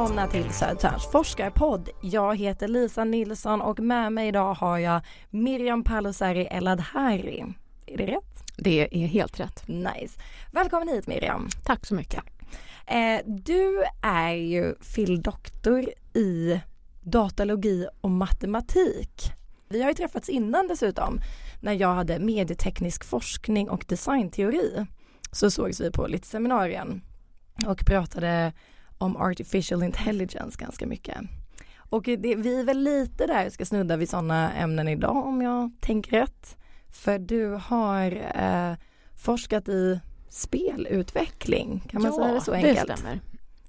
välkomna till Södertörns forskarpodd. Jag heter Lisa Nilsson och med mig idag har jag Miriam Palusari Eladhari. Är det rätt? Det är helt rätt. Nice. Välkommen hit Miriam. Tack så mycket. Eh, du är ju fil.doktor i datalogi och matematik. Vi har ju träffats innan dessutom när jag hade medieteknisk forskning och designteori. Så sågs vi på lite seminarien och pratade om artificial intelligence ganska mycket. Och det, vi är väl lite där ska snudda vid sådana ämnen idag om jag tänker rätt. För du har eh, forskat i spelutveckling, kan man ja, säga det så enkelt? det stämmer.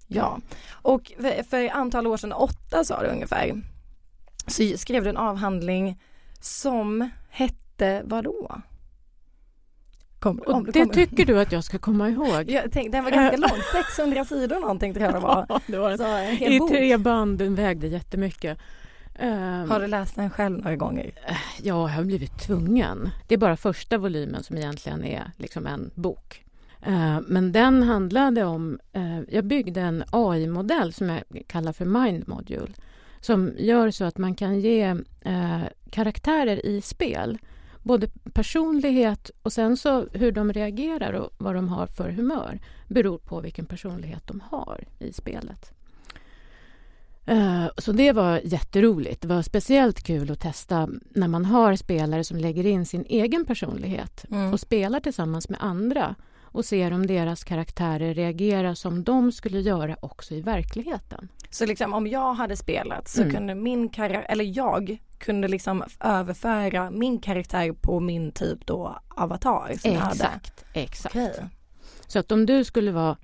Ja, och för, för antal år sedan, åtta sa du ungefär, så skrev du en avhandling som hette vadå? Kommer, och det kommer. tycker du att jag ska komma ihåg? Jag tänkte, den var ganska lång, 600 sidor någonting tror jag det var. Ja, det var så, I bok. tre band, den vägde jättemycket. Um, har du läst den själv några gånger? Ja, jag har blivit tvungen. Det är bara första volymen som egentligen är liksom en bok. Uh, men den handlade om... Uh, jag byggde en AI-modell som jag kallar för Mind Module som gör så att man kan ge uh, karaktärer i spel både personlighet och sen så hur de reagerar och vad de har för humör beror på vilken personlighet de har i spelet. Uh, så det var jätteroligt. Det var speciellt kul att testa när man har spelare som lägger in sin egen personlighet mm. och spelar tillsammans med andra och ser om deras karaktärer reagerar som de skulle göra också i verkligheten. Så liksom om jag hade spelat så mm. kunde min karaktär, eller jag kunde liksom överföra min karaktär på min typ då avatar som exakt. Exakt. Okay. Så att om du skulle vara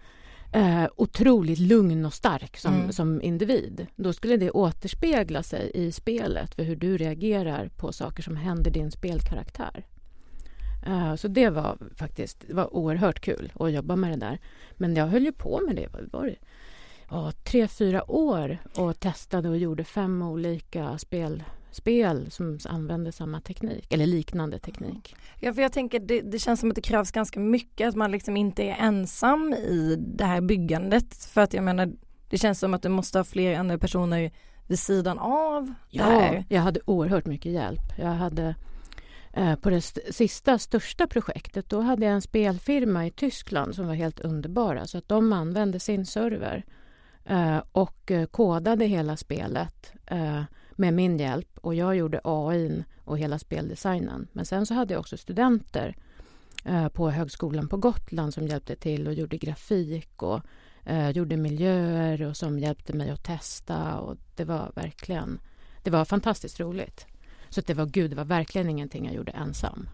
eh, otroligt lugn och stark som, mm. som individ då skulle det återspegla sig i spelet för hur du reagerar på saker som händer din spelkaraktär. Uh, så det var faktiskt det var oerhört kul att jobba med det där. Men jag höll ju på med det, var det? Oh, tre, fyra år och testade och gjorde fem olika spel spel som använder samma teknik eller liknande teknik. Ja, för jag tänker det, det, känns som att det krävs ganska mycket att man liksom inte är ensam i det här byggandet för att jag menar det känns som att du måste ha fler andra personer vid sidan av ja, jag hade oerhört mycket hjälp. Jag hade eh, Eh, på det sista största projektet då hade jag en spelfirma i Tyskland som var helt underbara så alltså att de använde sin server eh, och eh, kodade hela spelet med min hjälp och jag gjorde AI och hela speldesignen. Men sen så hade jag också studenter på Högskolan på Gotland som hjälpte till och gjorde grafik och gjorde miljöer och som hjälpte mig att testa och det var verkligen, det var fantastiskt roligt. Så det var gud, det var verkligen ingenting jag gjorde ensam.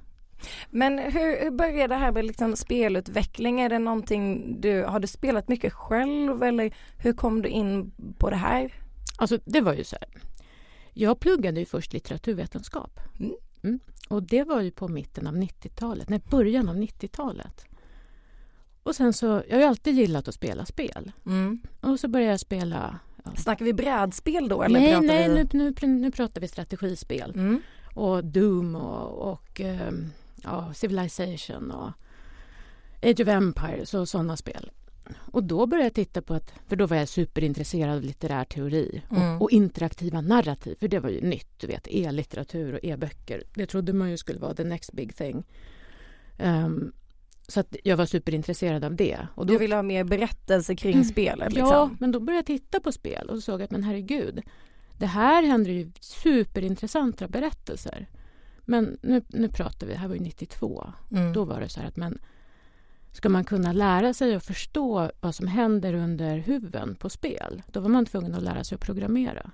Men hur, hur började det här med liksom spelutveckling? Är det någonting du, har du spelat mycket själv eller hur kom du in på det här? Alltså det var ju så här, jag pluggade ju först litteraturvetenskap. Mm. Mm. Och det var ju på mitten av 90-talet, nej början av 90-talet. Och sen så, jag har ju alltid gillat att spela spel. Mm. Och så började jag spela... Ja. Snackar vi brädspel då? Eller nej, pratar nej vi... nu, nu, nu pratar vi strategispel. Mm. Och Doom och, och um, ja, Civilization och Age of Empires och sådana spel. Och då började jag titta på att, för då var jag superintresserad av litterär teori och, mm. och interaktiva narrativ, för det var ju nytt, du vet, e-litteratur och e-böcker. Det trodde man ju skulle vara the next big thing. Um, så att jag var superintresserad av det. Och då, du ville ha mer berättelse kring mm, spelet? Liksom. Ja, men då började jag titta på spel och såg att men herregud, det här händer ju superintressanta berättelser. Men nu, nu pratar vi, det här var ju 92, mm. då var det så här att men Ska man kunna lära sig att förstå vad som händer under huven på spel, då var man tvungen att lära sig att programmera.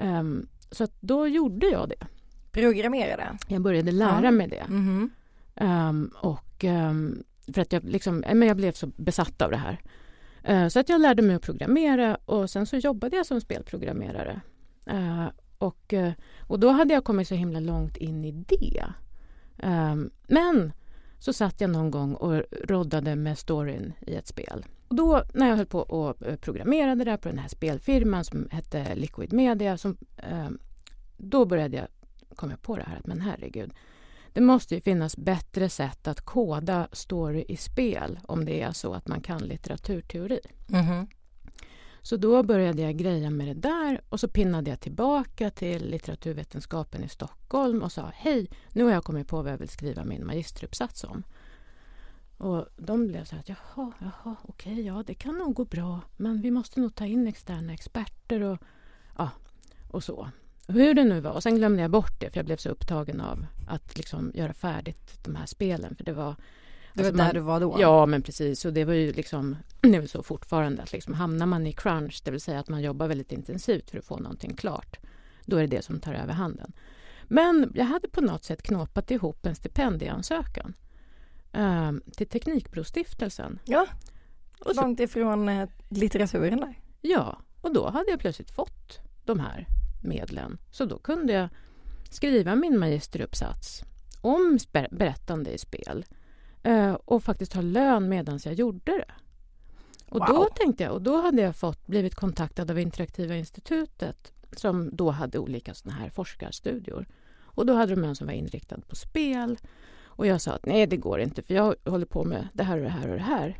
Um, så då gjorde jag det. Programmerade? Jag började lära ja. mig det. Mm -hmm. um, och Ehm, för att jag, liksom, eh, men jag blev så besatt av det här. Eh, så att jag lärde mig att programmera och sen så jobbade jag som spelprogrammerare. Eh, och, och då hade jag kommit så himla långt in i det. Ehm, men så satt jag någon gång och roddade med storyn i ett spel. Och då när jag höll på och programmerade där på den här spelfirman som hette Liquid Media, som, ehm, då började jag komma på det här att men herregud, det måste ju finnas bättre sätt att koda story i spel om det är så att man kan litteraturteori. Mm -hmm. Så då började jag greja med det där och så pinnade jag tillbaka till litteraturvetenskapen i Stockholm och sa hej, nu har jag kommit på vad jag vill skriva min magisteruppsats om. Och de blev så här, jaha, jaha, okej, ja det kan nog gå bra men vi måste nog ta in externa experter och, ja, och så. Hur det nu var. Och sen glömde jag bort det för jag blev så upptagen av att liksom göra färdigt de här spelen. För det var det var alltså där man, du var då? Ja, men precis. Och det var ju liksom, det är väl så fortfarande att liksom, hamnar man i crunch, det vill säga att man jobbar väldigt intensivt för att få någonting klart, då är det det som tar över handen. Men jag hade på något sätt knåpat ihop en stipendieansökan eh, till Teknikbrostiftelsen. Ja, och så, långt ifrån eh, litteraturen där. Ja, och då hade jag plötsligt fått de här medlen. Så då kunde jag skriva min magisteruppsats om berättande i spel eh, och faktiskt ha lön medan jag gjorde det. Och wow. då tänkte jag, och då hade jag fått blivit kontaktad av Interaktiva institutet som då hade olika såna här forskarstudior. Och då hade de en som var inriktad på spel och jag sa att nej, det går inte för jag håller på med det här och det här och det här.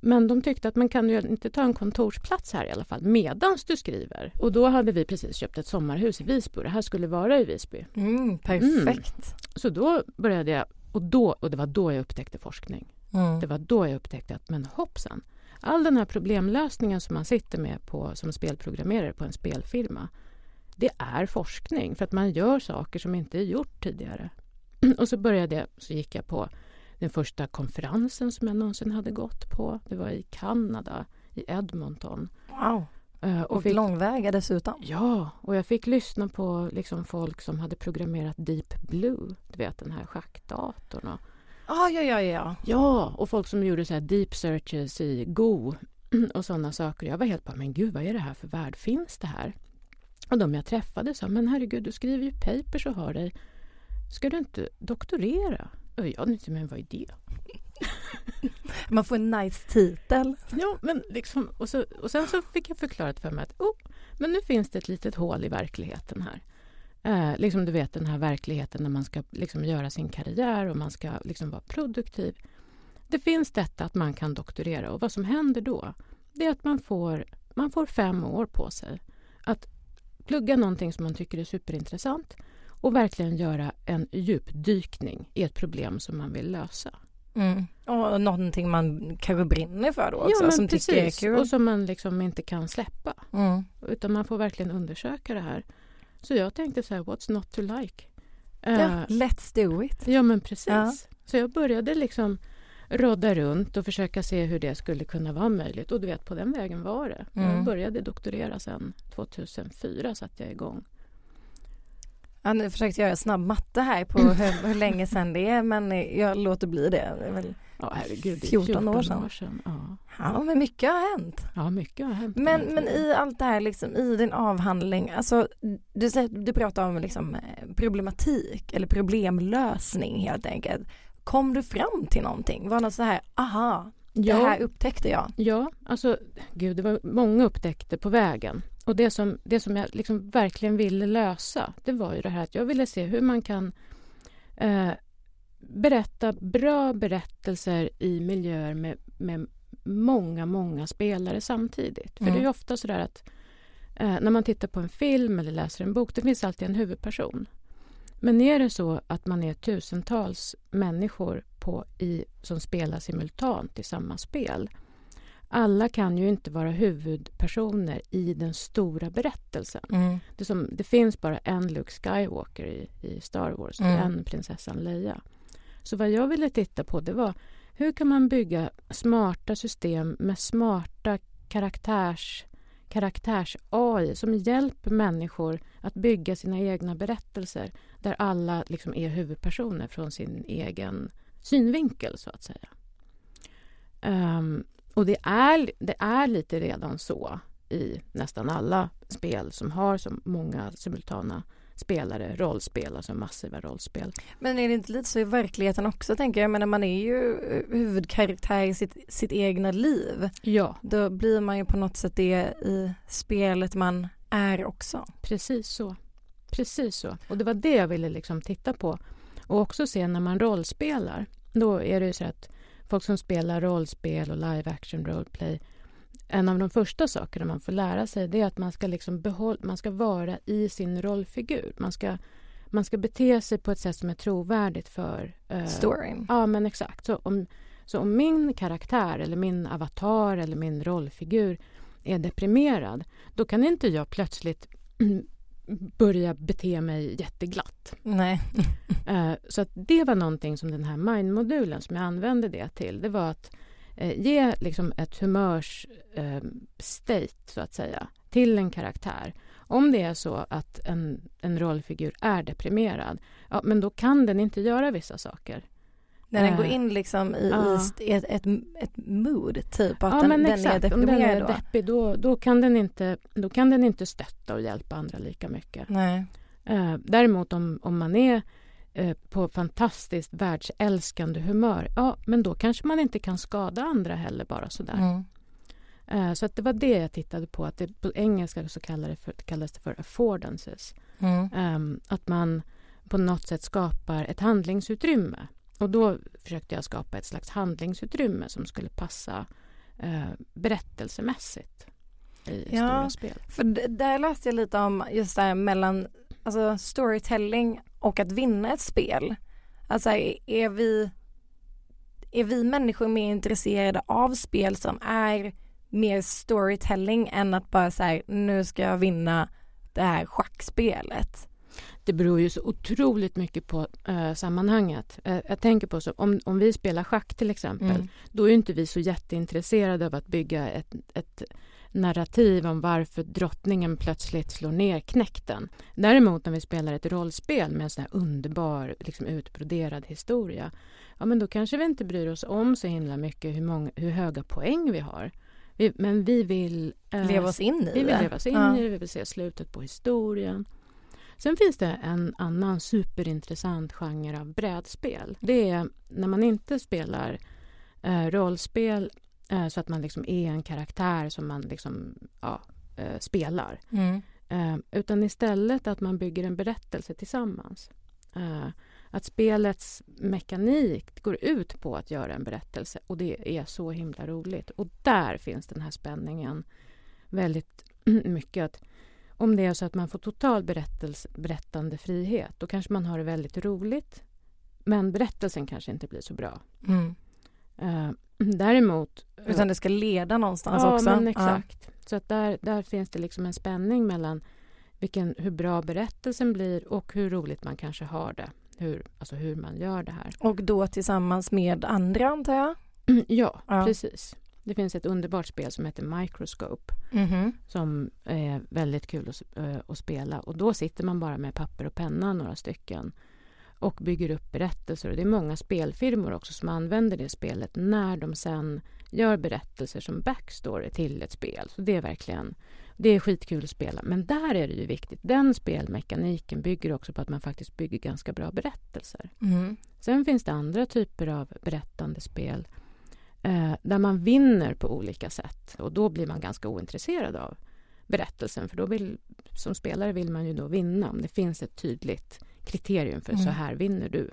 Men de tyckte att man kan ju inte ta en kontorsplats här i alla fall medans du skriver. Och då hade vi precis köpt ett sommarhus i Visby det här skulle vara i Visby. Mm, perfekt. Mm. Så då började jag och, då, och det var då jag upptäckte forskning. Mm. Det var då jag upptäckte att men hoppsan, all den här problemlösningen som man sitter med på, som spelprogrammerare på en spelfirma det är forskning för att man gör saker som inte är gjort tidigare. Och så började jag, så gick jag på den första konferensen som jag någonsin hade gått på. Det var i Kanada, i Edmonton. Wow! Uh, och, och fick, långväga dessutom. Ja, och jag fick lyssna på liksom folk som hade programmerat Deep Blue, du vet den här schackdatorn. Och, ah, ja, ja, ja. Ja, och folk som gjorde så deep searches i Go och sådana saker. Jag var helt bara, men gud vad är det här för värld? Finns det här? Och de jag träffade sa, men herregud, du skriver ju papers och har dig. Ska du inte doktorera? Och jag tänkte, men vad är det? Man får en nice titel. Ja, men liksom, och, så, och sen så fick jag förklarat för mig att oh, men nu finns det ett litet hål i verkligheten här. Eh, liksom du vet den här verkligheten när man ska liksom göra sin karriär och man ska liksom vara produktiv. Det finns detta att man kan doktorera och vad som händer då det är att man får, man får fem år på sig att plugga någonting som man tycker är superintressant och verkligen göra en djupdykning i ett problem som man vill lösa. Mm. Och någonting man kanske brinner för då också, ja, som precis. tycker är kul. Och som man liksom inte kan släppa. Mm. Utan man får verkligen undersöka det här. Så jag tänkte så här, what's not to like? Ja, uh, let's do it. Ja, men precis. Ja. Så jag började liksom rodda runt och försöka se hur det skulle kunna vara möjligt. Och du vet, på den vägen var det. Mm. Jag började doktorera sen 2004 satte jag igång. Ja, nu försökte göra snabb matte här på hur, hur länge sedan det är men jag låter bli det. det är väl ja, herregud, 14, 14 år sedan. År sedan ja. ja. men mycket har hänt. Ja, mycket har hänt. Men, men i allt det här, liksom, i din avhandling, alltså du, du pratar om liksom, eh, problematik eller problemlösning helt enkelt. Kom du fram till någonting? Var det något så här, aha, ja. det här upptäckte jag? Ja, alltså gud, det var många upptäckte på vägen. Och det som, det som jag liksom verkligen ville lösa, det var ju det här att jag ville se hur man kan eh, berätta bra berättelser i miljöer med, med många, många spelare samtidigt. För mm. det är mm. ofta så där att eh, när man tittar på en film eller läser en bok, det finns alltid en huvudperson. Men är det så att man är tusentals människor på, i, som spelar simultant i samma spel alla kan ju inte vara huvudpersoner i den stora berättelsen. Mm. Det, som, det, finns bara en Luke Skywalker i, i Star Wars, mm. en prinsessan Leia. Så vad jag ville titta på det var hur kan man bygga smarta system med smarta karaktärs karaktärs-AI som hjälper människor att bygga sina egna berättelser där alla liksom är huvudpersoner från sin egen synvinkel, så att säga. Um, och det är, det är lite redan så i nästan alla spel som har så många simultana spelare, rollspel, alltså massiva rollspel. Men är det inte lite så i verkligheten också tänker jag? Men man är ju huvudkaraktär i sitt, sitt egna liv. Ja. Då blir man ju på något sätt det i spelet man är också. Precis så. Precis så. Och det var det jag ville liksom titta på. Och också se när man rollspelar. Då är det ju så att folk som spelar rollspel och live action roleplay en av de första sakerna man får lära sig det är att man ska, liksom behåll, man ska vara i sin rollfigur. Man ska, man ska bete sig på ett sätt som är trovärdigt för... Eh, Storyn. Ja, men exakt. Så om, så om min karaktär eller min avatar eller min rollfigur är deprimerad då kan inte jag plötsligt börja bete mig jätteglatt. Nej. uh, så att det var någonting som den här mind-modulen som jag använde det till. Det var att uh, ge liksom ett humörsstate, uh, så att säga, till en karaktär. Om det är så att en, en rollfigur är deprimerad, ja, men då kan den inte göra vissa saker. När den går in liksom i, ja. i ett, ett, ett, mood, typ att ja, den, men exakt. är deprimerad. Om den är deppig, då, då, kan den inte, då kan den inte stötta och hjälpa andra lika mycket. Nej. Uh, däremot om, om man är uh, på fantastiskt världsälskande humör, ja, men då kanske man inte kan skada andra heller bara sådär. Mm. Så att det var det jag tittade på. Att det, på engelska så kallas det för, kallas det för affordances. Mm. Um, att man på något sätt skapar ett handlingsutrymme och då försökte jag skapa ett slags handlingsutrymme som skulle passa eh, berättelsemässigt i ja, stora spel. För där läste jag lite om just det här mellan alltså storytelling och att vinna ett spel. Alltså är vi, är vi människor mer intresserade av spel som är mer storytelling än att bara säga nu ska jag vinna det här schackspelet. Det beror ju så otroligt mycket på uh, sammanhanget. Uh, jag tänker på så om, om vi spelar schack till exempel, mm. då är inte vi så jätteintresserade av att bygga ett, ett narrativ om varför drottningen plötsligt slår ner knäkten. Däremot när vi spelar ett rollspel med en sån här underbar, liksom utbroderad historia, ja men då kanske vi inte bryr oss om så himla mycket hur, många, hur höga poäng vi har. Vi, men vi vill eh, leva oss in i vi vill leva oss in ja. i det, vi vill se slutet på historien. Sen finns det en annan superintressant genre av brädspel. Det är när man inte spelar eh, rollspel eh, så att man liksom är en karaktär som man liksom, ja, eh, spelar. Mm. Eh, utan istället att man bygger en berättelse tillsammans. Eh, att spelets mekanik går ut på att göra en berättelse och det är så himla roligt. Och där finns den här spänningen väldigt mycket. att om det är så att man får total berättande frihet, då kanske man har det väldigt roligt. Men berättelsen kanske inte blir så bra. Mm. Uh, däremot... Utan det ska leda någonstans ja, också. Men exakt. Ja. Så att där, där finns det liksom en spänning mellan vilken, hur bra berättelsen blir och hur roligt man kanske har det. Hur, alltså hur man gör det här. Och då tillsammans med andra, antar jag? ja, ja, precis. Det finns ett underbart spel som heter Microscope mm -hmm. som är väldigt kul att, uh, att, spela. Och då sitter man bara med papper och penna, några stycken och bygger upp berättelser. Och det är många spelfirmor också som använder det spelet när de sen gör berättelser som backstory till ett spel. Så det är verkligen det är skitkul att spela. Men där är det ju viktigt. Den spelmekaniken bygger också på att man faktiskt bygger ganska bra berättelser. Mm. Sen finns det andra typer av berättande spel eh, där man vinner på olika sätt. Och då blir man ganska ointresserad av berättelsen för då vill, som spelare vill man ju då vinna om det finns ett tydligt kriterium för mm. så här vinner du.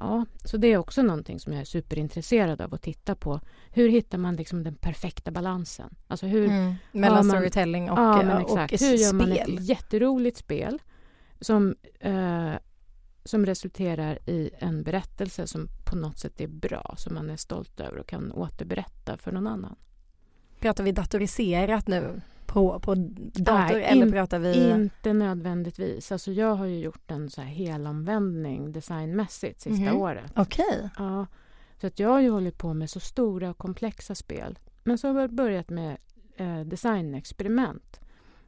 Ja, så det är också någonting som jag är superintresserad av att titta på. Hur hittar man liksom den perfekta balansen? Alltså hur, mm. Mellan man, storytelling och, ja, men exakt. och Hur gör man ett jätteroligt spel som eh, som resulterar i en berättelse som på något sätt är bra, som man är stolt över och kan återberätta för någon annan. Pratar vi datoriserat nu på, på dator Nej, eller pratar vi? Inte nödvändigtvis. Alltså jag har ju gjort en så här helomvändning designmässigt sista mm -hmm. året. Okej. Okay. Ja, så att jag har ju hållit på med så stora och komplexa spel. Men så har jag börjat med eh, designexperiment.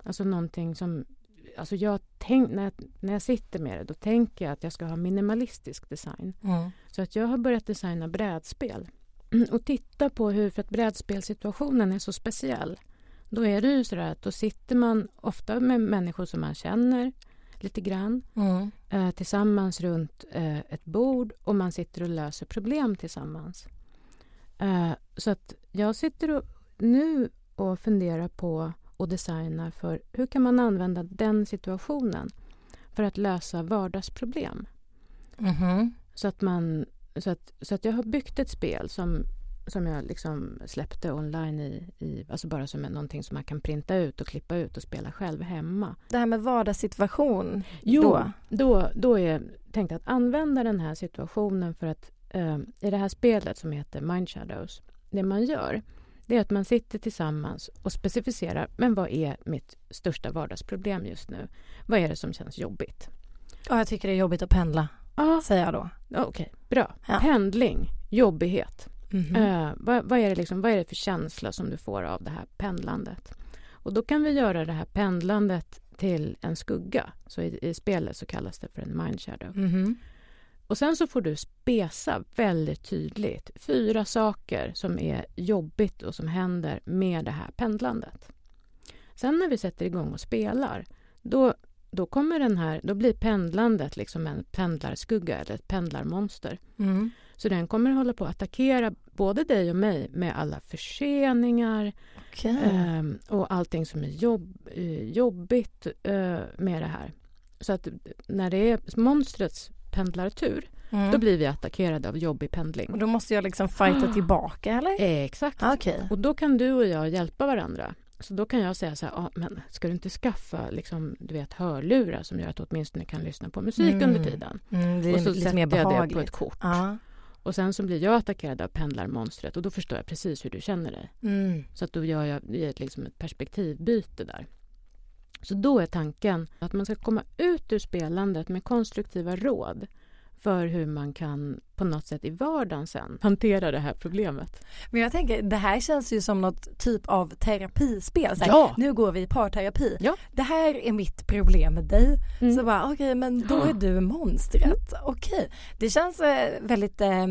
Alltså någonting som alltså jag tänk, när, jag, när jag sitter med det då tänker jag att jag ska ha minimalistisk design. Mm. Så att jag har börjat designa brädspel och titta på hur, för att brädspelsituationen är så speciell. Då är det ju så att då sitter man ofta med människor som man känner lite grann mm. eh, tillsammans runt eh, ett bord och man sitter och löser problem tillsammans. Eh, så att jag sitter och, nu och funderar på och designar för hur kan man använda den situationen för att lösa vardagsproblem. Mm -hmm. så, att man, så, att, så att jag har byggt ett spel som, som jag liksom släppte online i, i alltså bara som någonting som man kan printa ut och klippa ut och spela själv hemma. Det här med vardagssituation Jo, då? då, då är tänkt att använda den här situationen för att eh, i det här spelet som heter Mind Shadows, det man gör det är att man sitter tillsammans och specificerar men vad är mitt största vardagsproblem just nu? Vad är det som känns jobbigt? Ja, jag tycker det är jobbigt att pendla, Ja, säger jag då. Okej, okay, bra. Ja. Pendling, jobbighet. Mhm. Eh, vad, vad, är det liksom, vad är det för känsla som du får av det här pendlandet? Och då kan vi göra det här pendlandet till en skugga. Så i, i spelet så kallas det för en mind shadow. Mhm. Och sen så får du spesa väldigt tydligt fyra saker som är jobbigt och som händer med det här pendlandet. Sen när vi sätter igång och spelar, då, då kommer den här, då blir pendlandet liksom en pendlarskugga eller ett pendlarmonster. Mm. Så den kommer hålla på att attackera både dig och mig med alla förseningar Okej. ehm, och allting som är jobb, eh, jobbigt eh, med det här. Så att när det är monstrets pendlartur, Mm. då blir vi attackerade av jobbig pendling. Och då måste jag liksom fighta Ah. tillbaka eller? Eh, exakt. Ah, Okej. Och då kan du och jag hjälpa varandra. Så då kan jag säga så här, ah, men ska du inte skaffa liksom, du vet, hörlurar som gör att du åtminstone kan lyssna på musik Mm. under tiden? Mm, det är och så lite mer jag det på behagligt. ett kort. Ja. Och sen så blir jag attackerad av pendlarmonstret och då förstår jag precis hur du känner dig. Mm. Så att då gör jag liksom ett perspektivbyte där. Så då är tanken att man ska komma ut ur spelandet med konstruktiva råd för hur man kan på något sätt i vardagen sen hantera det här problemet. Men jag tänker, det här känns ju som något typ av terapispel. Så här, Ja. Nu går vi i parterapi. Ja. Det här är mitt problem med dig. Mm. Så bara, okej men då Ja. är du monstret. Okej. Det känns eh, väldigt eh,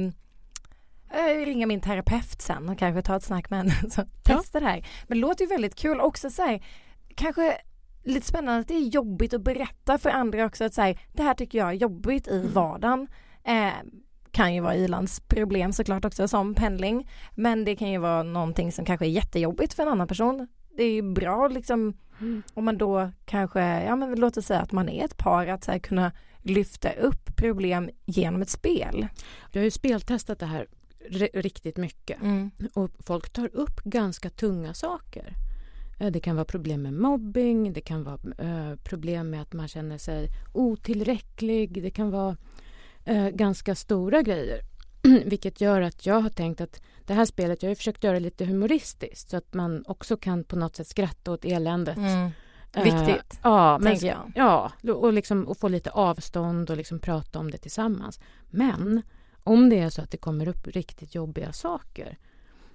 jag ringer min terapeut sen och kanske ta ett snack med henne. Så testa det här. Men det låter ju väldigt kul också så här, kanske lite spännande att det är jobbigt att berätta för andra också att säga det här tycker jag är jobbigt i vardagen. Eh, kan ju vara Ilands problem såklart också som pendling. Men det kan ju vara någonting som kanske är jättejobbigt för en annan person. Det är ju bra liksom Mm. om man då kanske, ja men låt oss säga att man är ett par att så här, kunna lyfta upp problem genom ett spel. Jag har ju speltestat det här ri- riktigt mycket och folk tar upp ganska tunga saker. Eh, Det kan vara problem med mobbing, det kan vara eh, problem med att man känner sig otillräcklig, det kan vara eh, ganska stora grejer. Vilket gör att jag har tänkt att det här spelet, jag har försökt göra det lite humoristiskt så att man också kan på något sätt skratta åt eländet. Mm. Viktigt, ja, men tänker jag. Ja, och, liksom, och få lite avstånd och liksom prata om det tillsammans. Men om det är så att det kommer upp riktigt jobbiga saker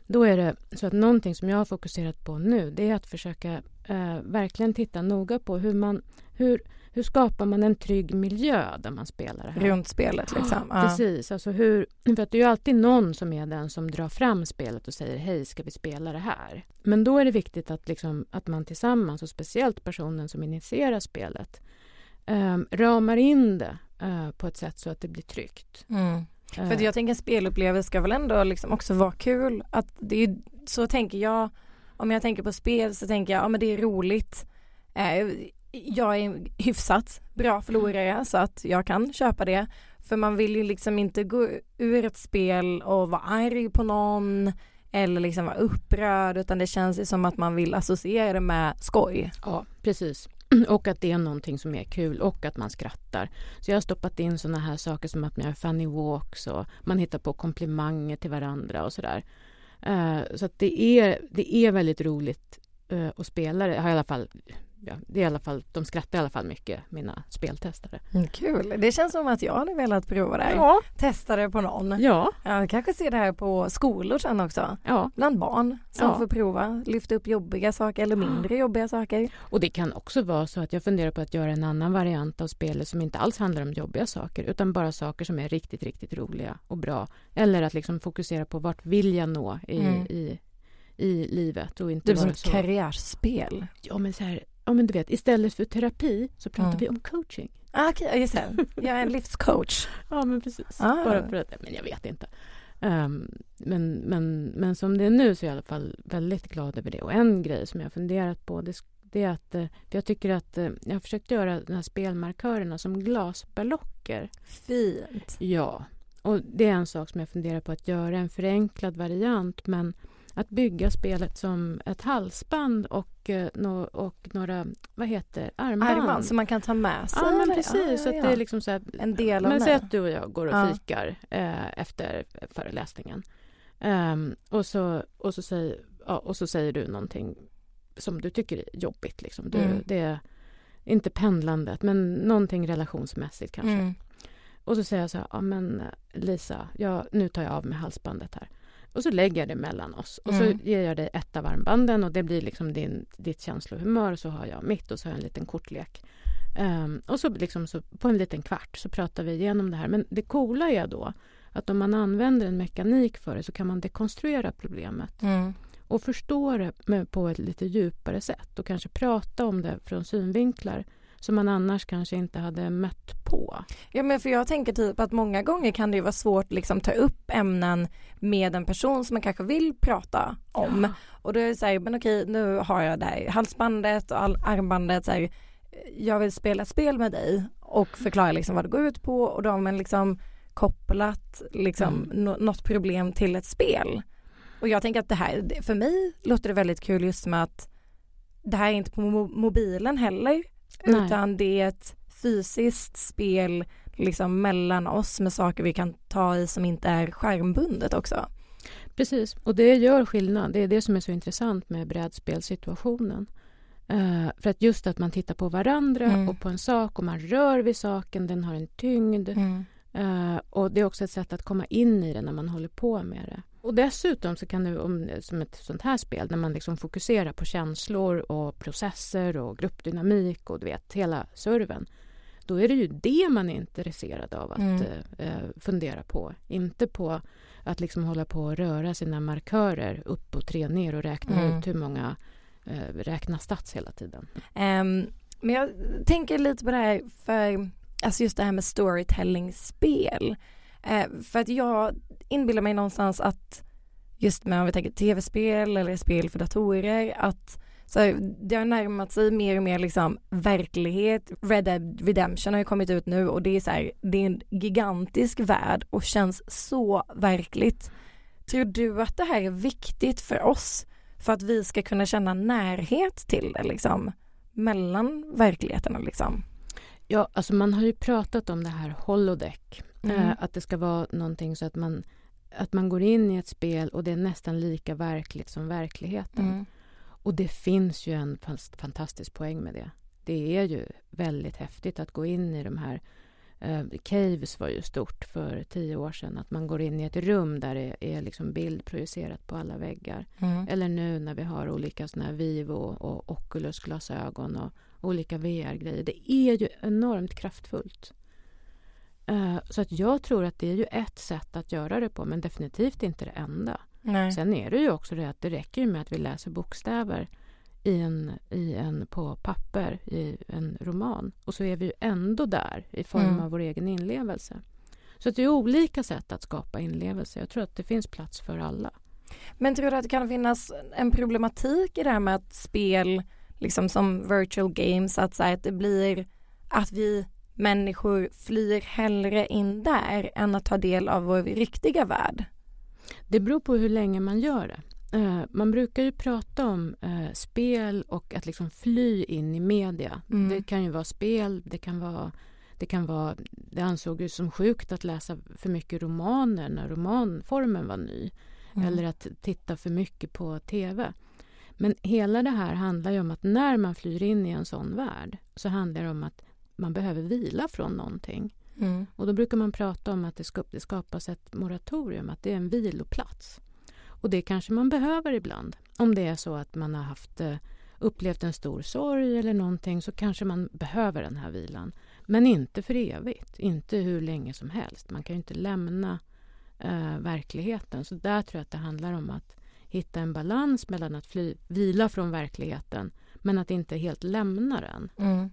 då är det så att någonting som jag har fokuserat på nu det är att försöka eh, verkligen titta noga på hur man hur, hur skapar man en trygg miljö där man spelar det här. Runt spelet liksom. Ja. Precis, alltså hur, för att det är ju alltid någon som är den som drar fram spelet och säger hej, ska vi spela det här? Men då är det viktigt att, liksom, att man tillsammans, och speciellt personen som initierar spelet, eh, ramar in det eh, på ett sätt så att det blir tryggt. Mm. För jag tänker en spelupplevelse ska väl ändå liksom också vara kul. Att det är, så tänker jag. Om jag tänker på spel så tänker jag, ja men det är roligt. Eh, jag är hyfsat bra förlorare så att jag kan köpa det. För man vill ju liksom inte gå ur ett spel och vara arg på någon eller liksom vara upprörd utan det känns ju som att man vill associera det med skoj. Ja, precis. Och att det är någonting som är kul och att man skrattar. Så jag har stoppat in såna här saker som att man gör funny walks och man hittar på komplimanger till varandra och sådär. Uh, så att det är, det är väldigt roligt uh, att spela det. Har i alla fall, ja, det är i alla fall, de skrattar i alla fall mycket, mina speltestare. Mm, kul, det känns som att jag hade velat prova det. Ja, Testa det på någon. ja, Ja, kanske se det här på skolor sen också. ja. Bland barn som Ja. får prova, lyfta upp jobbiga saker eller mindre jobbiga saker. Och det kan också vara så att jag funderar på att göra en annan variant av spelet som inte alls handlar om jobbiga saker utan bara saker som är riktigt, riktigt roliga och bra. Eller att liksom fokusera på vart vill jag nå i, Mm. i, i livet och inte Typ som vara ett så... karriärspel. Ja men så här, ja men du vet istället för terapi så pratar Mm. vi om coaching. Ah, Okej, okay, just det. Jag är en livscoach. Ja men precis. Ah. Bara för att, men jag vet inte. Ehm, men, men, men som det är nu så är jag i alla fall väldigt glad över det. Och en grej som jag har funderat på det, det är att eh, för jag tycker att eh, jag har försökt göra de här spelmarkörerna som glasballocker. Fint. Ja, och det är en sak som jag funderar på att göra, en förenklad variant. Men att bygga spelet som ett halsband och, eh, no, och några, vad heter armband. Armband som man kan ta med sig? Ja, men precis. Ja, ja, så att ja. det är liksom så här, En del av Men säg att du och jag går och Ja. fikar eh, efter föreläsningen. Ehm, och, så, och, så säger, ja, och så säger du någonting som du tycker är jobbigt. Liksom. Du, Mm. Det är inte pendlandet, men någonting relationsmässigt kanske. Mm. Och så säger jag så här, ja men Lisa, jag, nu tar jag av mig halsbandet här. Och så lägger jag det mellan oss och Mm. så ger jag dig ett av armbanden och det blir liksom din, ditt känslohumör och så har jag mitt och så har jag en liten kortlek. Ehm, och så, liksom så på en liten kvart så pratar vi igenom det här. Men det coola är då att om man använder en mekanik för det så kan man dekonstruera problemet Mm. och förstå det på ett lite djupare sätt och kanske prata om det från synvinklar som man annars kanske inte hade mött på. Ja men för jag tänker typ att många gånger kan det ju vara svårt liksom ta upp ämnen med en person som man kanske vill prata om. Och då är det så här, men okej nu har jag det här halsbandet och armbandet så här, jag vill spela ett spel med dig och förklara liksom vad det går ut på och då har man liksom kopplat liksom Mm. nå- något problem till ett spel. Och jag tänker att det här, för mig låter det väldigt kul just med att det här är inte på mo- mobilen heller Nej. utan det är ett fysiskt spel liksom mellan oss med saker vi kan ta i som inte är skärmbundet också. Precis, och det gör skillnad. Det är det som är så intressant med brädspelssituationen. Eh, för att just att man tittar på varandra Mm. och på en sak och man rör vid saken, den har en tyngd. Eh, och det är också ett sätt att komma in i det när man håller på med det. Och dessutom så kan du, om, som ett sånt här spel, när man liksom fokuserar på känslor och processer och gruppdynamik och du vet, hela serven. Då är det ju det man är intresserad av att Mm. eh, eh, fundera på. Inte på att liksom hålla på och röra sina markörer upp och tre ner och räkna Mm. ut hur många eh, räkna stats hela tiden. Ehm, men jag tänker lite på det här för, alltså just det här med storytelling-spel. Eh, för att jag inbillar mig någonstans att just med om vi tänker tv-spel eller spel för datorer att så här, det har närmat sig mer och mer liksom verklighet. Red Dead Redemption har ju kommit ut nu och det är så här, det är en gigantisk värld och känns så verkligt. Tror du att det här är viktigt för oss för att vi ska kunna känna närhet till det liksom mellan verkligheterna liksom? Ja, alltså man har ju pratat om det här holodeck. Mm. Eh, att det ska vara någonting så att man, att man går in i ett spel och det är nästan lika verkligt som verkligheten. Mm. Och det finns ju en fantastisk poäng med det. Det är ju väldigt häftigt att gå in i de här eh, Caves var ju stort för tio år sedan. Att man går in i ett rum där det är liksom bild projicerat på alla väggar. Mm. Eller nu när vi har olika såna här Vivo och Oculus-glasögon och olika VR-grejer. Det är ju enormt kraftfullt. Eh, Så att jag tror att det är ju ett sätt att göra det på, men definitivt inte det enda. Nej. Sen är det ju också det att det räcker med att vi läser bokstäver i en, i en, på papper i en roman. Och så är vi ju ändå där i form Mm. av vår egen inlevelse. Så att det är olika sätt att skapa inlevelse. Jag tror att det finns plats för alla. Men tror du att det kan finnas en problematik i det här med att spel, liksom som virtual games, att, så här, att det blir att vi människor flyr hellre in där än att ta del av vår riktiga värld? Det beror på hur länge man gör det. Eh, man brukar ju prata om eh, spel och att liksom fly in i media. Mm. Det kan ju vara spel, det kan vara det kan vara, det ansåg ju som sjukt att läsa för mycket romaner när romanformen var ny. Mm. Eller att titta för mycket på tv. Men hela det här handlar ju om att när man flyr in i en sån värld så handlar det om att man behöver vila från någonting. Mm. Och då brukar man prata om att det, ska, det skapas ett moratorium, att det är en viloplats. Och det kanske man behöver ibland. Om det är så att man har haft, eh, upplevt en stor sorg eller någonting så kanske man behöver den här vilan. Men inte för evigt, inte hur länge som helst. Man kan ju inte lämna eh, verkligheten. Så där tror jag att det handlar om att hitta en balans mellan att fly, vila från verkligheten men att inte helt lämna den. Mm.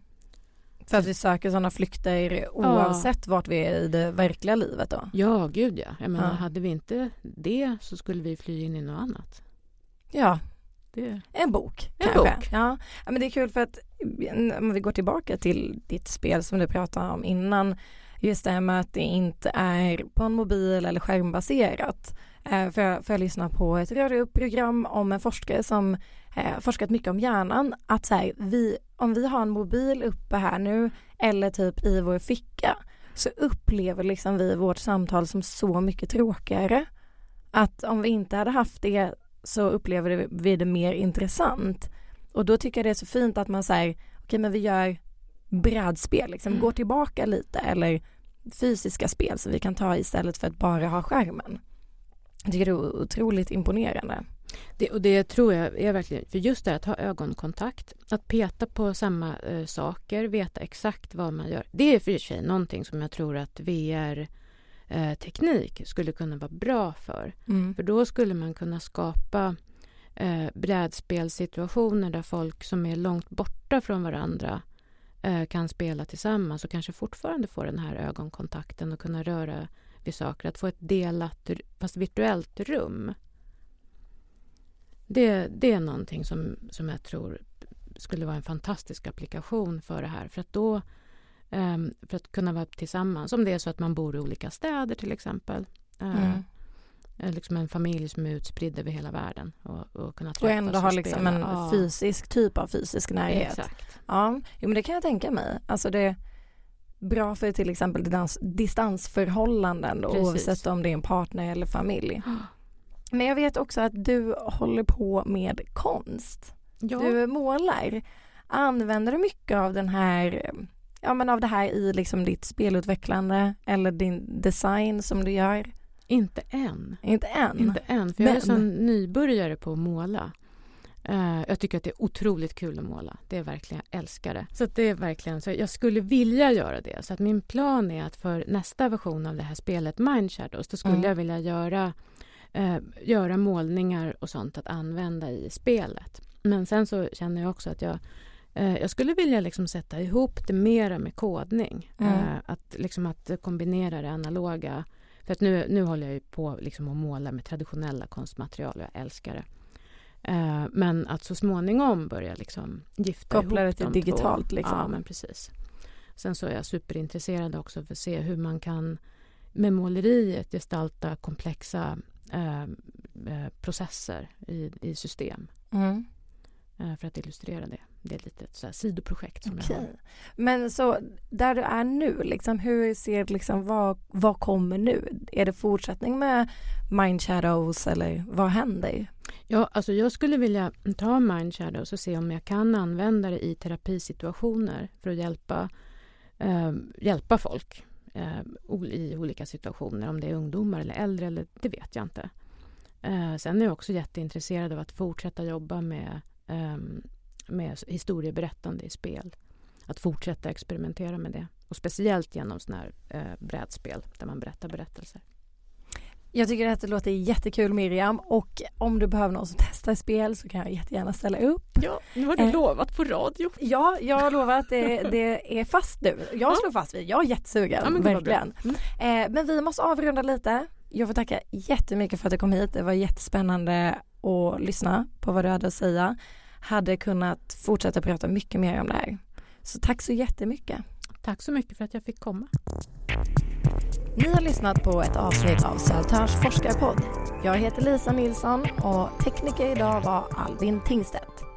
För att vi söker sådana flykter oavsett vart vi är i det verkliga livet då? Ja, gud ja. Jag menar, Ja. hade vi inte det så skulle vi fly in i något annat. Ja, Det... En bok En kanske. bok. Ja. ja, men det är kul för att om vi går tillbaka till ditt spel som du pratade om innan. just det här med att det inte är på en mobil eller skärmbaserat. Eh, för, jag, för jag lyssnar på ett radioprogram om en forskare som eh, forskat mycket om hjärnan. Att så här, vi, om vi har en mobil uppe här nu eller typ i vår ficka så upplever liksom vi vårt samtal som så mycket tråkigare. Att om vi inte hade haft det så upplever vi det mer intressant. Och då tycker jag det är så fint att man säger, okej okay, men vi gör brädspel, liksom mm. går tillbaka lite eller fysiska spel som vi kan ta istället för att bara ha skärmen. Jag tycker det är otroligt imponerande. Det, och det tror jag är verkligen, för just det att ha ögonkontakt, att peta på samma eh, saker, veta exakt vad man gör. Det är för sig någonting som jag tror att VR eh, teknik skulle kunna vara bra för. Mm. För då skulle man kunna skapa eh, brädspelssituationer där folk som är långt borta från varandra eh, kan spela tillsammans och kanske fortfarande få den här ögonkontakten och kunna röra vid saker. Att få ett delat, fast virtuellt rum. Det, det är någonting som, som jag tror skulle vara en fantastisk applikation för det här. För att då um, för att kunna vara tillsammans. Om det är så att man bor i olika städer till exempel. Uh, Liksom en familj som är utspridd över hela världen och, och kunna träffas och ändå ha liksom en ja. fysisk typ av fysisk närhet. Exakt. Ja, jo, men det kan jag tänka mig. Alltså det bra för till exempel distans, distansförhållanden då, oavsett om det är en partner eller familj. Men jag vet också att du håller på med konst. Ja. Du målar. Använder du mycket av den här ja men av det här i liksom ditt spelutvecklande eller din design som du gör? Inte än. Inte än? Inte än, för men... jag är sån nybörjare på att måla. Uh, jag tycker att det är otroligt kul att måla. Det är verkligen, jag älskar det. Så det är verkligen, så jag skulle vilja göra det. Så att min plan är att för nästa version av det här spelet Mind Shadows, då skulle mm. jag vilja göra, uh, göra målningar och sånt att använda i spelet. Men sen så känner jag också att jag uh, jag skulle vilja liksom sätta ihop det mera med kodning. Mm. att, liksom att kombinera det analoga. För att nu, nu håller jag på liksom att måla med traditionella konstmaterial och jag älskar det. Eh, men att så småningom börja liksom gifta Koppla ihop det till digitalt två. liksom. Ja, men precis. Sen så är jag superintresserad också för att se hur man kan med måleriet gestalta komplexa eh, eh, processer i, i system. Mm. Eh, för att illustrera det. Det är ett litet så sidoprojekt som okay. jag har. Men så där du är nu, liksom, hur ser liksom, vad, vad kommer nu? Är det fortsättning med Mind Shadows eller vad händer? Ja, alltså jag skulle vilja ta Mind Shadows och se om jag kan använda det i terapisituationer för att hjälpa, eh, hjälpa folk eh, i olika situationer. Om det är ungdomar eller äldre, eller, det vet jag inte. Eh, sen är jag också jätteintresserad av att fortsätta jobba med med historieberättande i spel. Att fortsätta experimentera med det. Och speciellt genom sådana här eh, brädspel där man berättar berättelser. Jag tycker att det låter jättekul Miriam och om du behöver någon som testar spel så kan jag jättegärna ställa upp. Ja, nu har du eh, lovat på radio. Ja, jag har lovat att det, det är fast nu. Jag ja. slår fast vid, jag är jättesugen, ja, verkligen. Mm. Eh, men vi måste avrunda lite. Jag får tacka jättemycket för att du kom hit. Det var jättespännande att lyssna på vad du hade att säga hade kunnat fortsätta prata mycket mer om det här. Så tack så jättemycket. Tack så mycket för att jag fick komma. Ni har lyssnat på ett avsnitt av Södertörns forskarpodd. Jag heter Lisa Nilsson och tekniker idag var Albin Tingstedt.